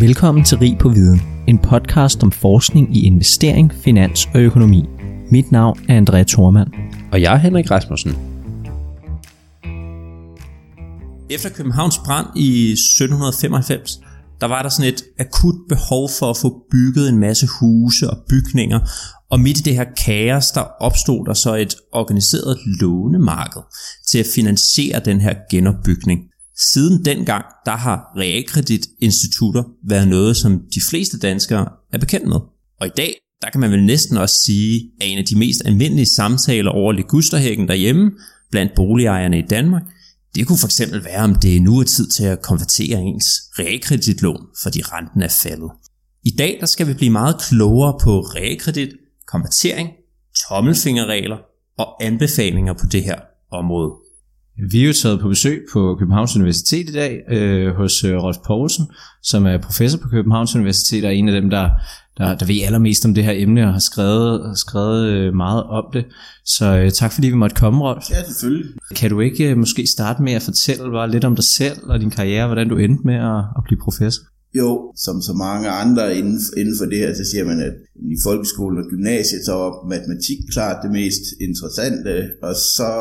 Velkommen til Rig på Viden, en podcast om forskning i investering, finans og økonomi. Mit navn er André Thormand. Og jeg er Henrik Rasmussen. Efter Københavns brand i 1795, der var der sådan et akut behov for at få bygget en masse huse og bygninger, og midt i det her kaos, der opstod der så et organiseret lånemarked til at finansiere den her genopbygning. Siden dengang, der har realkreditinstitutter været noget, som de fleste danskere er bekendt med. Og i dag, der kan man vel næsten også sige, at en af de mest almindelige samtaler over ligusterhækken derhjemme, blandt boligejerne i Danmark, det kunne for eksempel være, om det nu er tid til at konvertere ens realkreditlån, fordi renten er faldet. I dag der skal vi blive meget klogere på realkredit, konvertering, tommelfingerregler og anbefalinger på det her område. Vi er jo taget på besøg på Københavns Universitet i dag øh, hos øh, Rolf Poulsen, som er professor på Københavns Universitet og en af dem, der, der, der ved allermest om det her emne og har skrevet, skrevet øh, meget om det. Så øh, tak fordi vi måtte komme, Rolf. Ja, selvfølgelig. Kan du ikke øh, måske starte med at fortælle bare lidt om dig selv og din karriere, hvordan du endte med at, at blive professor? Jo, som så mange andre inden, inden for det her, så siger man, at i folkeskolen og gymnasiet, så var matematik klart det mest interessante, og så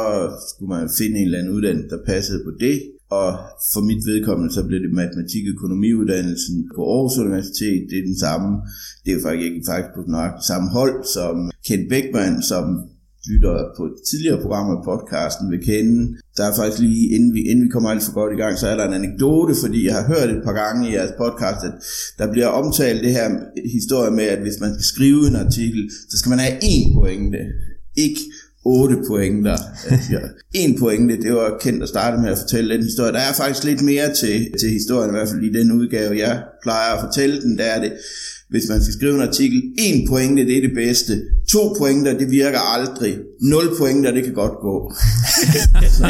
skulle man finde en eller anden uddannelse, der passede på det. Og for mit vedkommende, så blev det matematik-økonomiuddannelsen på Aarhus Universitet. Det er den samme, det er faktisk ikke faktisk på den samme hold som Kent Beckmann, som lytter på tidligere program af podcasten vil kende. Der er faktisk lige, inden vi, inden vi kommer alt for godt i gang, så er der en anekdote, fordi jeg har hørt et par gange i jeres podcast, at der bliver omtalt det her historie med, at hvis man skal skrive en artikel, så skal man have én pointe. Ikke 8 pointer. Ja. En pointe, det var kendt at starte med at fortælle den historie. Der er faktisk lidt mere til, til historien, i hvert fald i den udgave, jeg plejer at fortælle den. Der er det, hvis man skal skrive en artikel, en pointe, det er det bedste. To pointer, det virker aldrig. Nul pointer, det kan godt gå. så,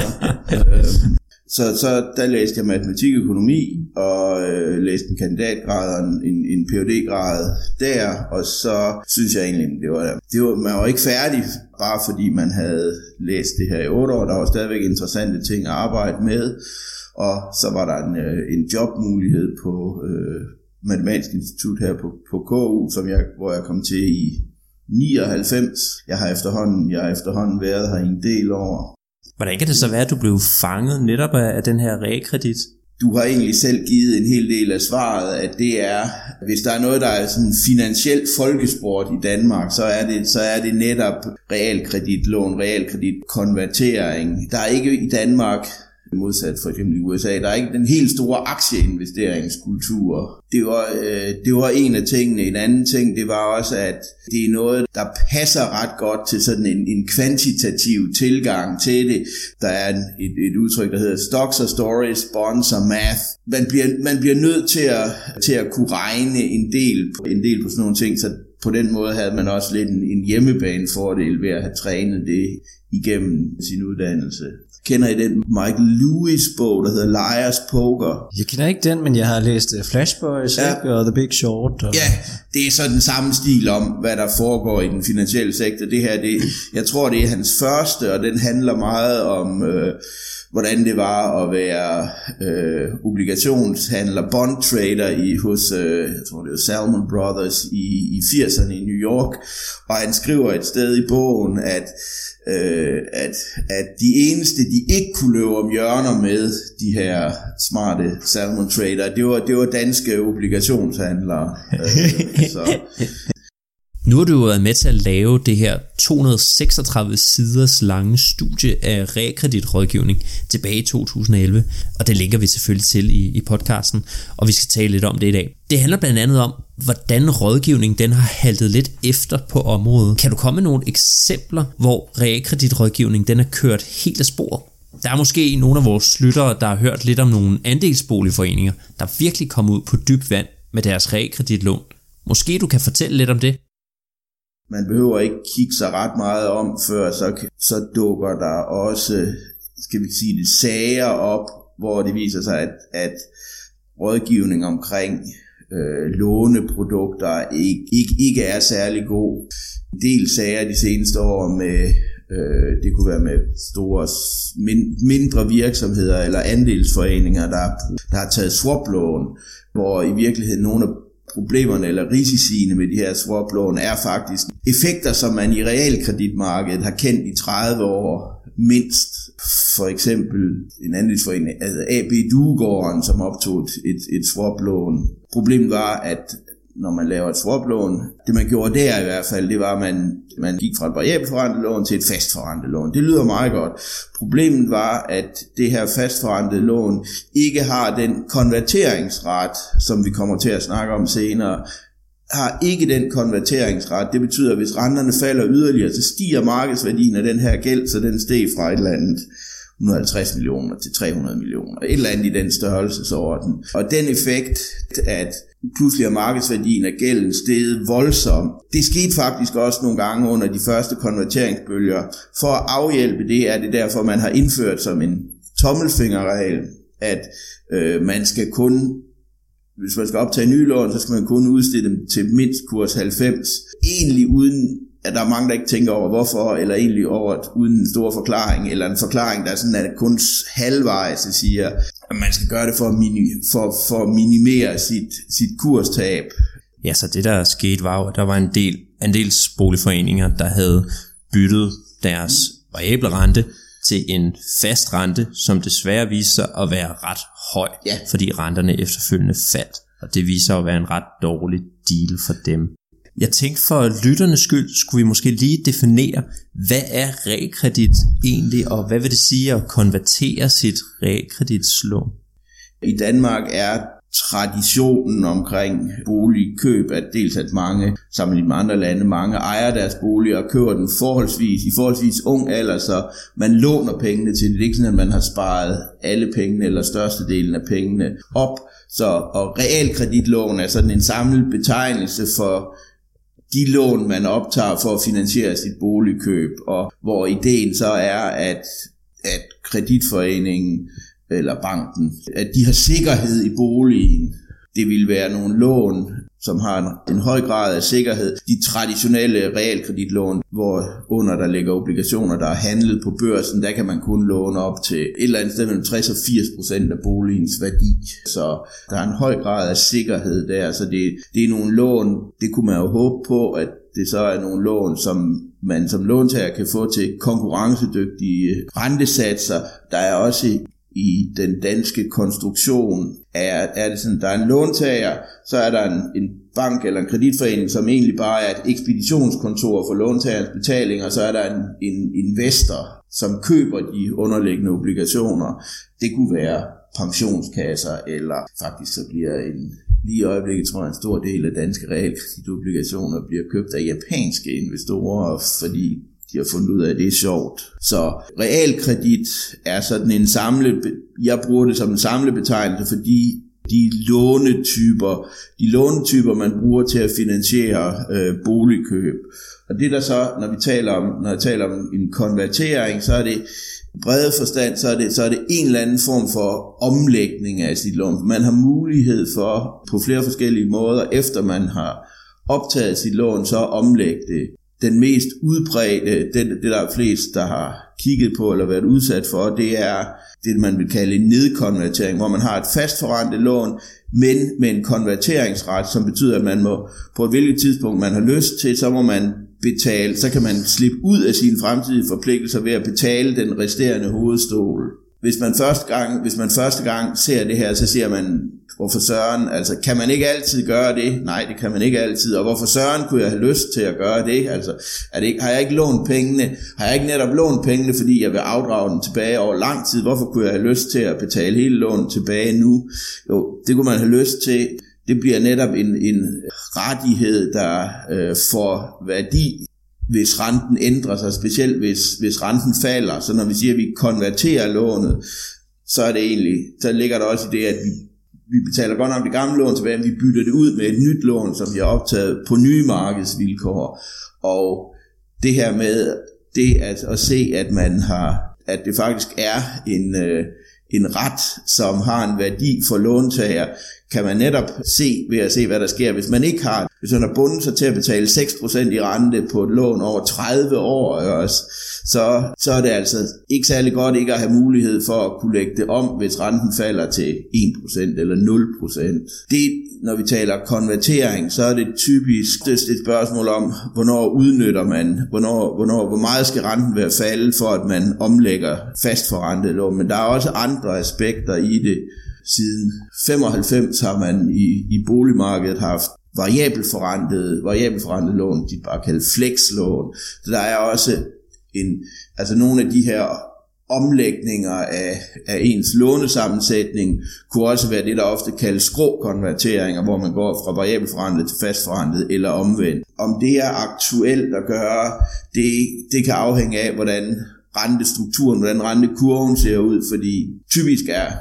øh, så, så der læste jeg matematik og økonomi, og øh, læste en kandidatgrad og en, en Ph.D.-grad der, og så synes jeg egentlig, det var, det var, man var ikke færdig, bare fordi man havde læst det her i otte år. Der var stadigvæk interessante ting at arbejde med, og så var der en, øh, en jobmulighed på øh, Matematisk Institut her på, på KU, som jeg, hvor jeg kom til i 99. Jeg har efterhånden, jeg har efterhånden været her i en del år. Hvordan kan det så være, at du blev fanget netop af den her realkredit? Du har egentlig selv givet en hel del af svaret, at det er, hvis der er noget, der er sådan finansiel folkesport i Danmark, så er det, så er det netop realkreditlån, realkreditkonvertering. Der er ikke i Danmark modsat for eksempel i USA. Der er ikke den helt store aktieinvesteringskultur. Det var, øh, det var en af tingene. En anden ting, det var også, at det er noget, der passer ret godt til sådan en, en kvantitativ tilgang til det. Der er en, et, et udtryk, der hedder stocks og stories, bonds og math. Man bliver, man bliver nødt til at, til at kunne regne en del, en del på sådan nogle ting, så på den måde havde man også lidt en, en hjemmebanefordel ved at have trænet det igennem sin uddannelse. Kender I den Michael Lewis bog, der hedder Liars Poker? Jeg kender ikke den, men jeg har læst øh, Flashboys ja. ikke? og The Big Short. Og... Ja, det er så den samme stil om, hvad der foregår i den finansielle sektor. Det her, det, jeg tror, det er hans første, og den handler meget om... Øh, hvordan det var at være øh, obligationshandler, bond trader i, hos, øh, jeg tror det var Salmon Brothers i, i 80'erne i New York. Og han skriver et sted i bogen, at øh, at, at de eneste, de ikke kunne løbe om hjørner med, de her smarte salmon trader, det var, det var danske obligationshandlere. øh, så. Nu har du jo været med til at lave det her 236 siders lange studie af realkreditrådgivning tilbage i 2011, og det linker vi selvfølgelig til i, i podcasten, og vi skal tale lidt om det i dag. Det handler blandt andet om, hvordan rådgivning den har haltet lidt efter på området. Kan du komme med nogle eksempler, hvor realkreditrådgivning den er kørt helt af sporet? Der er måske nogle af vores lyttere, der har hørt lidt om nogle andelsboligforeninger, der virkelig kom ud på dyb vand med deres realkreditlån. Måske du kan fortælle lidt om det? Man behøver ikke kigge sig ret meget om, før så, så dukker der også, skal vi sige det, sager op, hvor det viser sig, at, at rådgivning omkring øh, låneprodukter ikke, ikke, ikke er særlig god. En del sager de seneste år med Øh, det kunne være med store, mindre virksomheder eller andelsforeninger, der, der har taget swaplån, hvor i virkeligheden nogle af problemerne eller risiciene med de her swaplån er faktisk effekter, som man i realkreditmarkedet har kendt i 30 år mindst. For eksempel en andelsforening, altså AB Duegården, som optog et, et swaplån. Problemet var, at når man laver et swaplån. Det man gjorde der i hvert fald, det var, at man, man gik fra et variabelt lån til et fast lån. Det lyder meget godt. Problemet var, at det her fast lån ikke har den konverteringsret, som vi kommer til at snakke om senere, har ikke den konverteringsret. Det betyder, at hvis renterne falder yderligere, så stiger markedsværdien af den her gæld, så den steg fra et eller andet 150 millioner til 300 millioner. Et eller andet i den størrelsesorden. Og den effekt, at pludselig er markedsværdien af gælden steget voldsomt. Det skete faktisk også nogle gange under de første konverteringsbølger. For at afhjælpe det er det derfor, man har indført som en tommelfingerregel, at øh, man skal kun hvis man skal optage nye lån, så skal man kun udstille dem til mindst kurs 90. Egentlig uden at der er mange, der ikke tænker over hvorfor, eller egentlig over at uden en stor forklaring, eller en forklaring, der er sådan, at kun halvvejs siger, at man skal gøre det for at, mini- for, for at minimere sit, sit kurstab. Ja, så det der skete var jo, at der var en del, en del boligforeninger, der havde byttet deres variable rente til en fast rente, som desværre viser sig at være ret høj, ja. fordi renterne efterfølgende faldt. Og det viser at være en ret dårlig deal for dem. Jeg tænkte for lytternes skyld, skulle vi måske lige definere, hvad er realkredit egentlig, og hvad vil det sige at konvertere sit realkreditslån? I Danmark er traditionen omkring boligkøb, at dels at mange, sammenlignet med andre lande, mange ejer deres bolig og køber den forholdsvis, i forholdsvis ung alder, så man låner pengene til det. Det er ikke sådan, at man har sparet alle pengene eller størstedelen af pengene op. Så, og realkreditlån er sådan en samlet betegnelse for de lån, man optager for at finansiere sit boligkøb, og hvor ideen så er, at, at kreditforeningen eller banken, at de har sikkerhed i boligen. Det vil være nogle lån, som har en, en høj grad af sikkerhed. De traditionelle realkreditlån, hvor under der ligger obligationer, der er handlet på børsen, der kan man kun låne op til et eller andet sted mellem 60 og 80 procent af boligens værdi. Så der er en høj grad af sikkerhed der, så det, det er nogle lån, det kunne man jo håbe på, at det så er nogle lån, som man som låntager kan få til konkurrencedygtige rentesatser. Der er også i den danske konstruktion er, er det sådan, der er en låntager, så er der en, en bank eller en kreditforening, som egentlig bare er et ekspeditionskontor for låntagerens betaling, og så er der en, en investor, som køber de underliggende obligationer. Det kunne være pensionskasser, eller faktisk så bliver en, lige i øjeblikket tror jeg en stor del af danske realkreditobligationer bliver købt af japanske investorer, fordi de har fundet ud af, at det er sjovt. Så realkredit er sådan en samle, jeg bruger det som en samlebetegnelse, fordi de lånetyper, de lånetyper, man bruger til at finansiere øh, boligkøb. Og det der så, når vi taler om, når jeg taler om en konvertering, så er det brede forstand, så er, det, så er det en eller anden form for omlægning af sit lån. Man har mulighed for på flere forskellige måder, efter man har optaget sit lån, så omlægge det den mest udbredte, den, det der er flest, der har kigget på eller været udsat for, det er det, man vil kalde en nedkonvertering, hvor man har et fastforrentet lån, men med en konverteringsret, som betyder, at man må på et hvilket tidspunkt, man har lyst til, så må man betale, så kan man slippe ud af sine fremtidige forpligtelser ved at betale den resterende hovedstol. Hvis man første gang, hvis man første gang ser det her, så ser man, hvorfor søren, altså kan man ikke altid gøre det? Nej, det kan man ikke altid. Og hvorfor søren kunne jeg have lyst til at gøre det? Altså, er det, har jeg ikke lånt pengene? Har jeg ikke netop lånt pengene, fordi jeg vil afdrage dem tilbage over lang tid? Hvorfor kunne jeg have lyst til at betale hele lånet tilbage nu? Jo, det kunne man have lyst til. Det bliver netop en, en rettighed, der øh, får værdi hvis renten ændrer sig, specielt hvis, hvis renten falder. Så når vi siger, at vi konverterer lånet, så er det egentlig, så ligger der også i det, at vi, vi betaler godt nok det gamle lån tilbage, men vi bytter det ud med et nyt lån, som vi har optaget på nye markedsvilkår. Og det her med det at, at se, at man har, at det faktisk er en, øh, en ret, som har en værdi for låntager, kan man netop se ved at se, hvad der sker. Hvis man ikke har, hvis man har bundet sig til at betale 6% i rente på et lån over 30 år, også, så, så er det altså ikke særlig godt ikke at have mulighed for at kunne lægge det om, hvis renten falder til 1% eller 0%. Det, når vi taler konvertering, så er det typisk et spørgsmål om, hvornår udnytter man, hvornår, hvornår, hvor meget skal renten være faldet for, at man omlægger fastforrentet lån. Men der er også andre aspekter i det. Siden 95 har man i, i boligmarkedet haft variabel forrentet, variabel forrentet lån, de bare kaldt flexlån. Så der er også en, altså nogle af de her omlægninger af, af ens lånesammensætning kunne også være det, der ofte kaldes skråkonverteringer, hvor man går fra variabelforrentet til fastforrentet eller omvendt. Om det er aktuelt at gøre, det, det kan afhænge af, hvordan rentestrukturen, hvordan rentekurven ser ud, fordi typisk er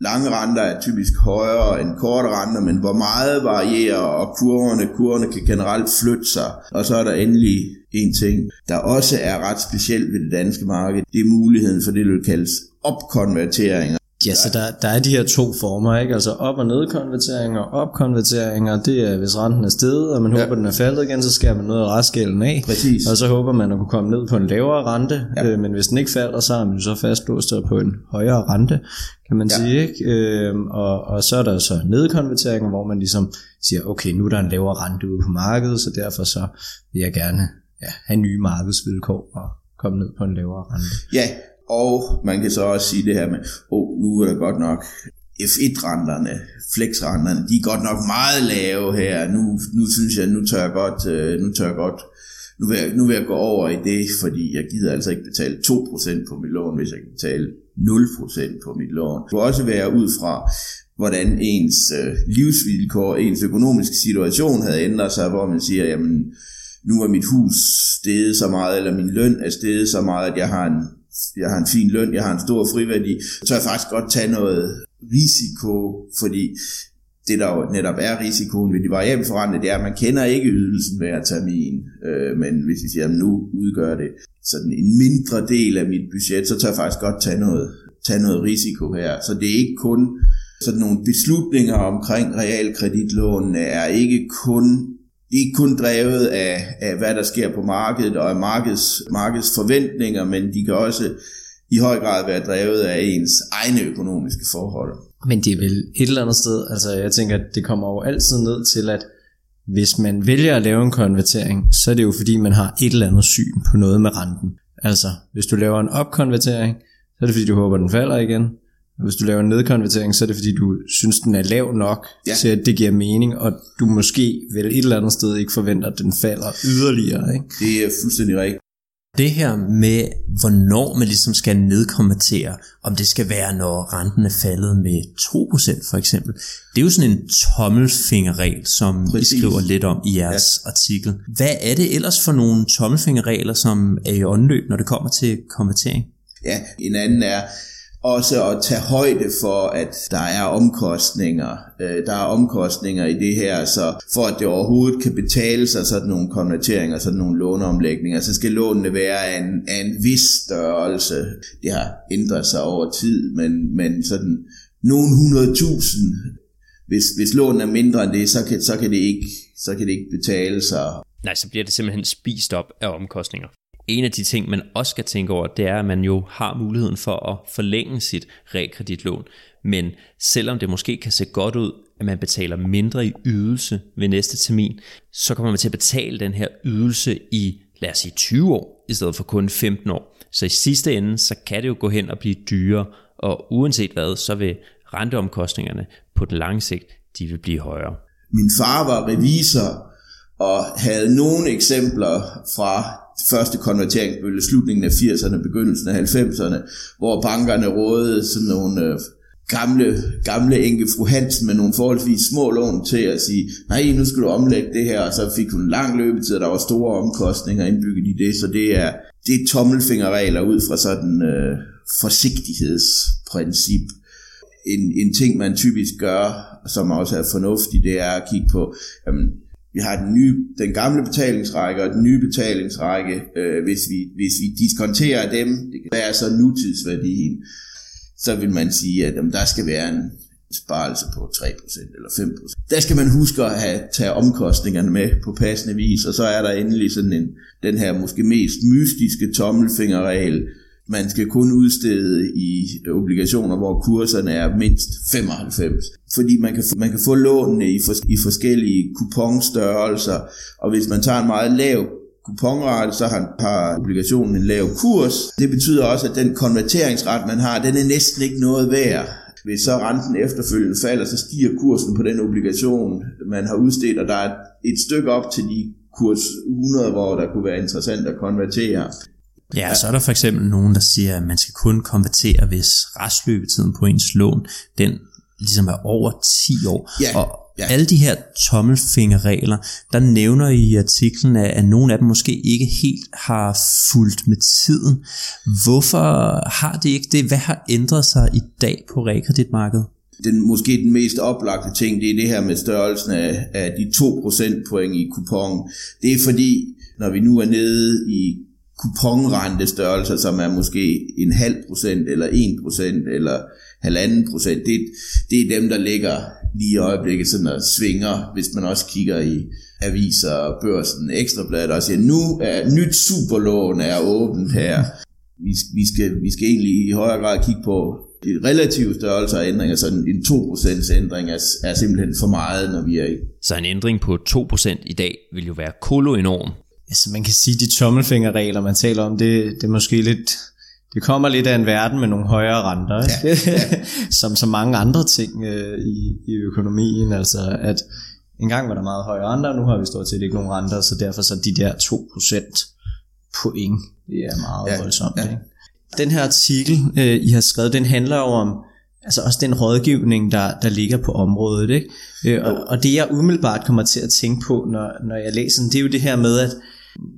lange renter er typisk højere end korte renter, men hvor meget varierer, og kurverne, kurverne kan generelt flytte sig. Og så er der endelig en ting, der også er ret specielt ved det danske marked, det er muligheden for det, der kaldes opkonverteringer. Ja, så der, der er de her to former, ikke? Altså op- og nedkonverteringer. Opkonverteringer, det er, hvis renten er steget, og man ja. håber, den er faldet igen, så skærer man noget af restgælden af. Præcis. Og så håber man at kunne komme ned på en lavere rente. Ja. Øh, men hvis den ikke falder, så er man så fastlåst på en højere rente, kan man ja. sige. Ikke? Øh, og, og så er der så nedkonverteringer, hvor man ligesom siger, okay, nu er der en lavere rente ude på markedet, så derfor så vil jeg gerne ja, have nye markedsvilkår og komme ned på en lavere rente. Ja, og man kan så også sige det her med, oh, nu er der godt nok F1-renterne, flexrenterne, de er godt nok meget lave her. Nu, nu synes jeg, nu tør jeg godt, øh, nu tør jeg godt nu vil, jeg, nu vil jeg gå over i det, fordi jeg gider altså ikke betale 2% på mit lån, hvis jeg kan betale 0% på mit lån. Det kan også være ud fra, hvordan ens øh, livsvilkår, ens økonomiske situation havde ændret sig, hvor man siger, jamen, nu er mit hus steget så meget, eller min løn er steget så meget, at jeg har en jeg har en fin løn, jeg har en stor friværdi, så jeg faktisk godt tage noget risiko, fordi det der jo netop er risikoen ved de variable forrentede, det er, at man kender ikke ydelsen hver termin, øh, men hvis vi siger, at nu udgør det sådan en mindre del af mit budget, så tør jeg faktisk godt tage noget, tage noget risiko her. Så det er ikke kun sådan nogle beslutninger omkring realkreditlånene er ikke kun ikke kun drevet af, af, hvad der sker på markedet og af markeds, markeds forventninger, men de kan også i høj grad være drevet af ens egne økonomiske forhold. Men det er vel et eller andet sted, altså jeg tænker, at det kommer jo altid ned til, at hvis man vælger at lave en konvertering, så er det jo fordi, man har et eller andet syn på noget med renten. Altså, hvis du laver en opkonvertering, så er det fordi, du håber, den falder igen. Hvis du laver en nedkonvertering, så er det fordi, du synes, den er lav nok ja. til, at det giver mening, og du måske vel et eller andet sted ikke forventer, at den falder yderligere. Ikke? Det er fuldstændig rigtigt. Det her med, hvornår man ligesom skal nedkonvertere, om det skal være, når renten er faldet med 2% for eksempel, det er jo sådan en tommelfingerregel, som Præcis. I skriver lidt om i jeres ja. artikel. Hvad er det ellers for nogle tommelfingerregler, som er i åndløb, når det kommer til konvertering? Ja, en anden er, også at tage højde for, at der er omkostninger. Øh, der er omkostninger i det her, så for at det overhovedet kan betale sig sådan nogle konverteringer, sådan nogle låneomlægninger, så skal lånene være af en, af en vis størrelse. Det har ændret sig over tid, men, men sådan nogle 100.000, hvis, hvis lånet er mindre end det, så kan, så kan det ikke så kan det ikke betale sig. Nej, så bliver det simpelthen spist op af omkostninger. En af de ting, man også skal tænke over, det er, at man jo har muligheden for at forlænge sit realkreditlån. Men selvom det måske kan se godt ud, at man betaler mindre i ydelse ved næste termin, så kommer man til at betale den her ydelse i, lad os sige, 20 år, i stedet for kun 15 år. Så i sidste ende, så kan det jo gå hen og blive dyrere, og uanset hvad, så vil renteomkostningerne på den lange sigt, de vil blive højere. Min far var revisor og havde nogle eksempler fra første konverteringsbølge, slutningen af 80'erne, begyndelsen af 90'erne, hvor bankerne rådede sådan nogle øh, gamle, gamle enke fru Hansen med nogle forholdsvis små lån til at sige, nej, nu skal du omlægge det her, og så fik hun en lang løbetid, og der var store omkostninger indbygget i det, så det er, det er tommelfingerregler ud fra sådan øh, forsigtighedsprincip. En, en ting, man typisk gør, som også er fornuftigt, det er at kigge på, jamen, vi har den, nye, den gamle betalingsrække og den nye betalingsrække. Øh, hvis, vi, hvis vi diskonterer dem, det kan være så nutidsværdien, så vil man sige, at jamen, der skal være en, sparelse på 3% eller 5%. Der skal man huske at have, tage omkostningerne med på passende vis, og så er der endelig sådan en, den her måske mest mystiske tommelfingerregel, man skal kun udstede i obligationer, hvor kurserne er mindst 95. Fordi man kan, få, man kan få lånene i, for, i forskellige kuponstørrelser, og hvis man tager en meget lav kuponrate, så har, har obligationen en lav kurs. Det betyder også, at den konverteringsret, man har, den er næsten ikke noget værd. Hvis så renten efterfølgende falder, så stiger kursen på den obligation, man har udstedt, og der er et stykke op til de kurs 100, hvor der kunne være interessant at konvertere. Ja, så er der for eksempel nogen, der siger, at man skal kun konvertere, hvis restløbetiden på ens lån, den ligesom er over 10 år. Ja, og ja. alle de her tommelfingerregler, der nævner I i artiklen, at, at nogle af dem måske ikke helt har fulgt med tiden. Hvorfor har det ikke det? Hvad har ændret sig i dag på realkreditmarkedet? den, måske den mest oplagte ting, det er det her med størrelsen af, af de 2 procentpoint i kupon. Det er fordi, når vi nu er nede i kuponrentestørrelser, som er måske en halv procent, eller 1 procent, eller halvanden procent, det, det er dem, der ligger lige i øjeblikket sådan og svinger, hvis man også kigger i aviser, børsen, ekstrabladet og siger, nu er nyt superlån er åbent her. Vi, vi, skal, vi skal egentlig i højere grad kigge på de relative størrelser af ændringer, så en 2% ændring er, er simpelthen for meget, når vi er i. Så en ændring på 2% i dag vil jo være koloenorm. Altså man kan sige, de tommelfingerregler, man taler om, det, det er måske lidt, det kommer lidt af en verden med nogle højere renter, ikke? Ja, ja. som så mange andre ting øh, i, i økonomien, altså at en gang var der meget høje renter, nu har vi stort set ikke nogen renter, så derfor så de der 2% point, det er meget ja, voldsomt. Ja. Ikke? Den her artikel, øh, I har skrevet, den handler jo om altså også den rådgivning, der, der ligger på området. Ikke? Øh, og, og det jeg umiddelbart kommer til at tænke på, når, når jeg læser den, det er jo det her med, at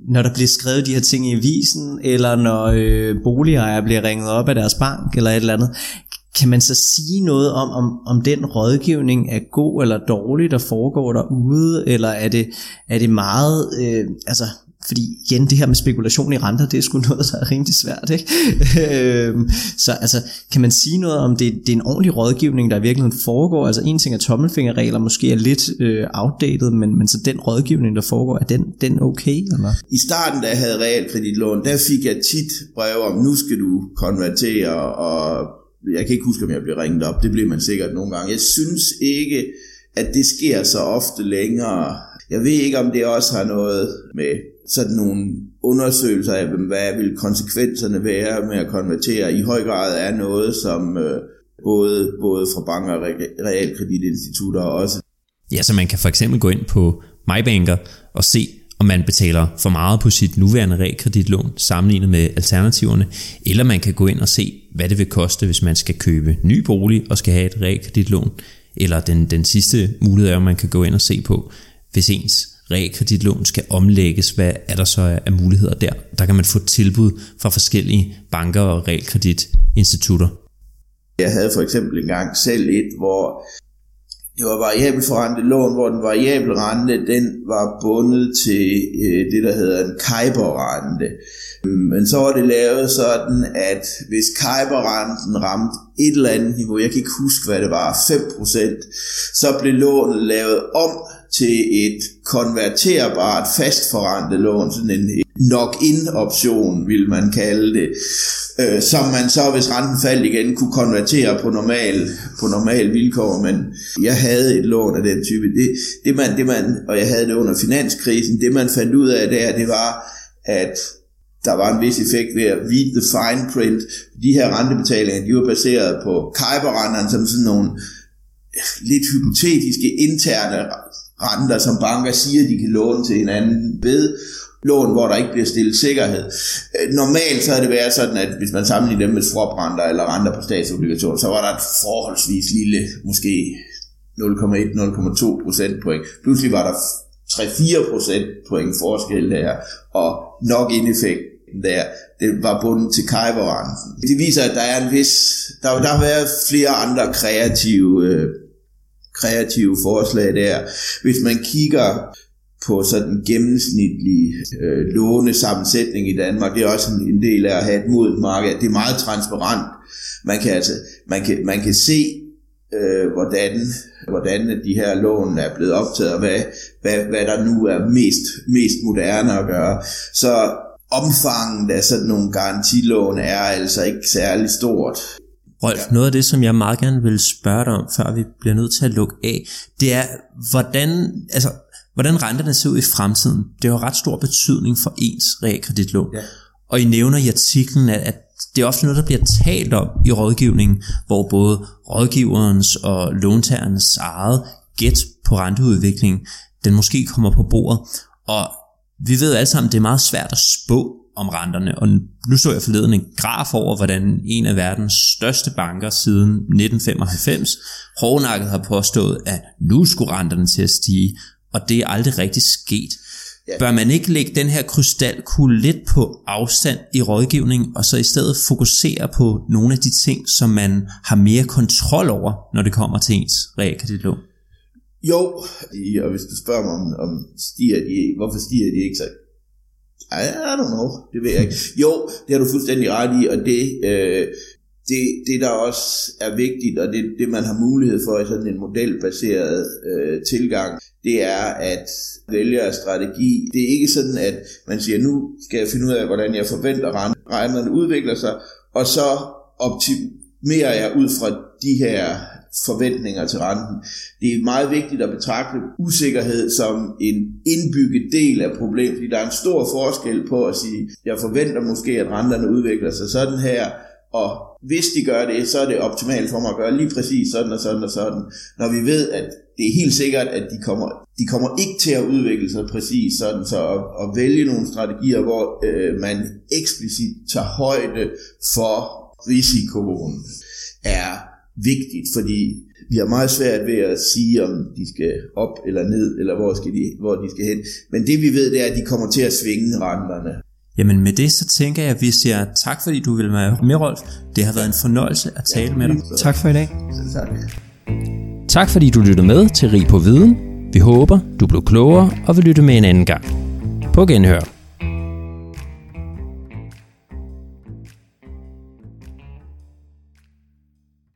når der bliver skrevet de her ting i avisen, eller når øh, boligejere bliver ringet op af deres bank, eller et eller andet, kan man så sige noget om, om, om den rådgivning er god eller dårlig, der foregår derude, eller er det, er det meget, øh, altså fordi igen, det her med spekulation i renter, det er sgu noget, der er rimelig svært. Ikke? Øhm, så altså, kan man sige noget om, det, det er en ordentlig rådgivning, der i virkeligheden foregår? Altså en ting er tommelfingerregler, måske er lidt øh, outdated, men, men så den rådgivning, der foregår, er den, den okay? Eller? I starten, da jeg havde realkreditlån, der fik jeg tit breve om, nu skal du konvertere, og jeg kan ikke huske, om jeg blev ringet op. Det blev man sikkert nogle gange. Jeg synes ikke, at det sker så ofte længere. Jeg ved ikke, om det også har noget med sådan nogle undersøgelser af, hvad vil konsekvenserne være med at konvertere, i høj grad er noget, som øh, både, både fra banker og realkreditinstitutter også. Ja, så man kan for eksempel gå ind på MyBanker og se, om man betaler for meget på sit nuværende realkreditlån sammenlignet med alternativerne, eller man kan gå ind og se, hvad det vil koste, hvis man skal købe ny bolig og skal have et realkreditlån, eller den, den sidste mulighed er, at man kan gå ind og se på, hvis ens realkreditlån skal omlægges, hvad er der så af muligheder der? Der kan man få tilbud fra forskellige banker og realkreditinstitutter. Jeg havde for eksempel engang selv et, hvor det var variabel forrentet lån, hvor den variable rente, den var bundet til øh, det, der hedder en Kajber-rente. Men så var det lavet sådan, at hvis Kajber-renten ramte et eller andet niveau, jeg kan ikke huske, hvad det var, 5%, så blev lånet lavet om til et konverterbart fastforrentet lån, sådan en knock-in option, vil man kalde det, øh, som man så, hvis renten faldt igen, kunne konvertere på normal, på normal vilkår, men jeg havde et lån af den type. Det, det man, det man, og jeg havde det under finanskrisen, det man fandt ud af der, det var, at der var en vis effekt ved at read the fine print. De her rentebetalinger, de var baseret på Kuiper-renterne, som sådan nogle lidt hypotetiske interne renter, som banker siger, de kan låne til hinanden ved lån, hvor der ikke bliver stillet sikkerhed. Øh, normalt så har det været sådan, at hvis man sammenligner dem med swaprenter eller renter på statsobligationer, så var der et forholdsvis lille, måske 0,1-0,2 procentpoint. Pludselig var der 3-4 procentpoint forskel der, og nok indeffekt der, det var bundet til Kuiper-renten. Det viser, at der er en vis, der, der har været flere andre kreative øh, kreative forslag der. Hvis man kigger på sådan en gennemsnitlig øh, lånesammensætning i Danmark, det er også en, en del af at have et modet marked. Det er meget transparent. Man kan, altså, man kan, man kan se øh, hvordan, hvordan de her lån er blevet optaget, og hvad, hvad, hvad der nu er mest, mest moderne at gøre. Så omfanget af sådan nogle garantilån er altså ikke særlig stort. Rolf, ja. noget af det, som jeg meget gerne vil spørge dig om, før vi bliver nødt til at lukke af, det er, hvordan, altså, hvordan renterne ser ud i fremtiden. Det har ret stor betydning for ens realkreditlån. Ja. Og I nævner i artiklen, at, at det er ofte noget, der bliver talt om i rådgivningen, hvor både rådgiverens og låntagerens eget gæt på renteudviklingen, den måske kommer på bordet. Og vi ved alle sammen, det er meget svært at spå om renterne, og nu så jeg forleden en graf over, hvordan en af verdens største banker siden 1995 hårdnakket har påstået, at nu skulle renterne til at stige, og det er aldrig rigtig sket. Bør man ikke lægge den her krystalkugle lidt på afstand i rådgivning, og så i stedet fokusere på nogle af de ting, som man har mere kontrol over, når det kommer til ens realkreditlån? Jo, og hvis du spørger mig om, om stiger de, hvorfor stiger de ikke, så I, don't know, det ved jeg ikke. Jo, det har du fuldstændig ret i, og det, øh, det, det der også er vigtigt, og det, det man har mulighed for i sådan en modelbaseret øh, tilgang, det er at vælge strategi. Det er ikke sådan, at man siger, nu skal jeg finde ud af, hvordan jeg forventer, at renterne udvikler sig, og så optimerer jeg ud fra de her forventninger til renten. Det er meget vigtigt at betragte usikkerhed som en indbygget del af problemet, fordi der er en stor forskel på at sige, jeg forventer måske, at renterne udvikler sig sådan her, og hvis de gør det, så er det optimalt for mig at gøre lige præcis sådan og sådan og sådan. Når vi ved, at det er helt sikkert, at de kommer, de kommer ikke til at udvikle sig præcis sådan, så at, at vælge nogle strategier, hvor øh, man eksplicit tager højde for risikoen, er vigtigt, fordi vi har meget svært ved at sige, om de skal op eller ned, eller hvor, skal de, hvor de skal hen. Men det vi ved, det er, at de kommer til at svinge renterne. Jamen med det, så tænker jeg, at vi siger tak, fordi du vil være med, Rolf. Det har været en fornøjelse at tale ja, med dig. Tak for i dag. Tak. Tak fordi du lyttede med til Rig på Viden. Vi håber, du blev klogere og vil lytte med en anden gang. På genhør.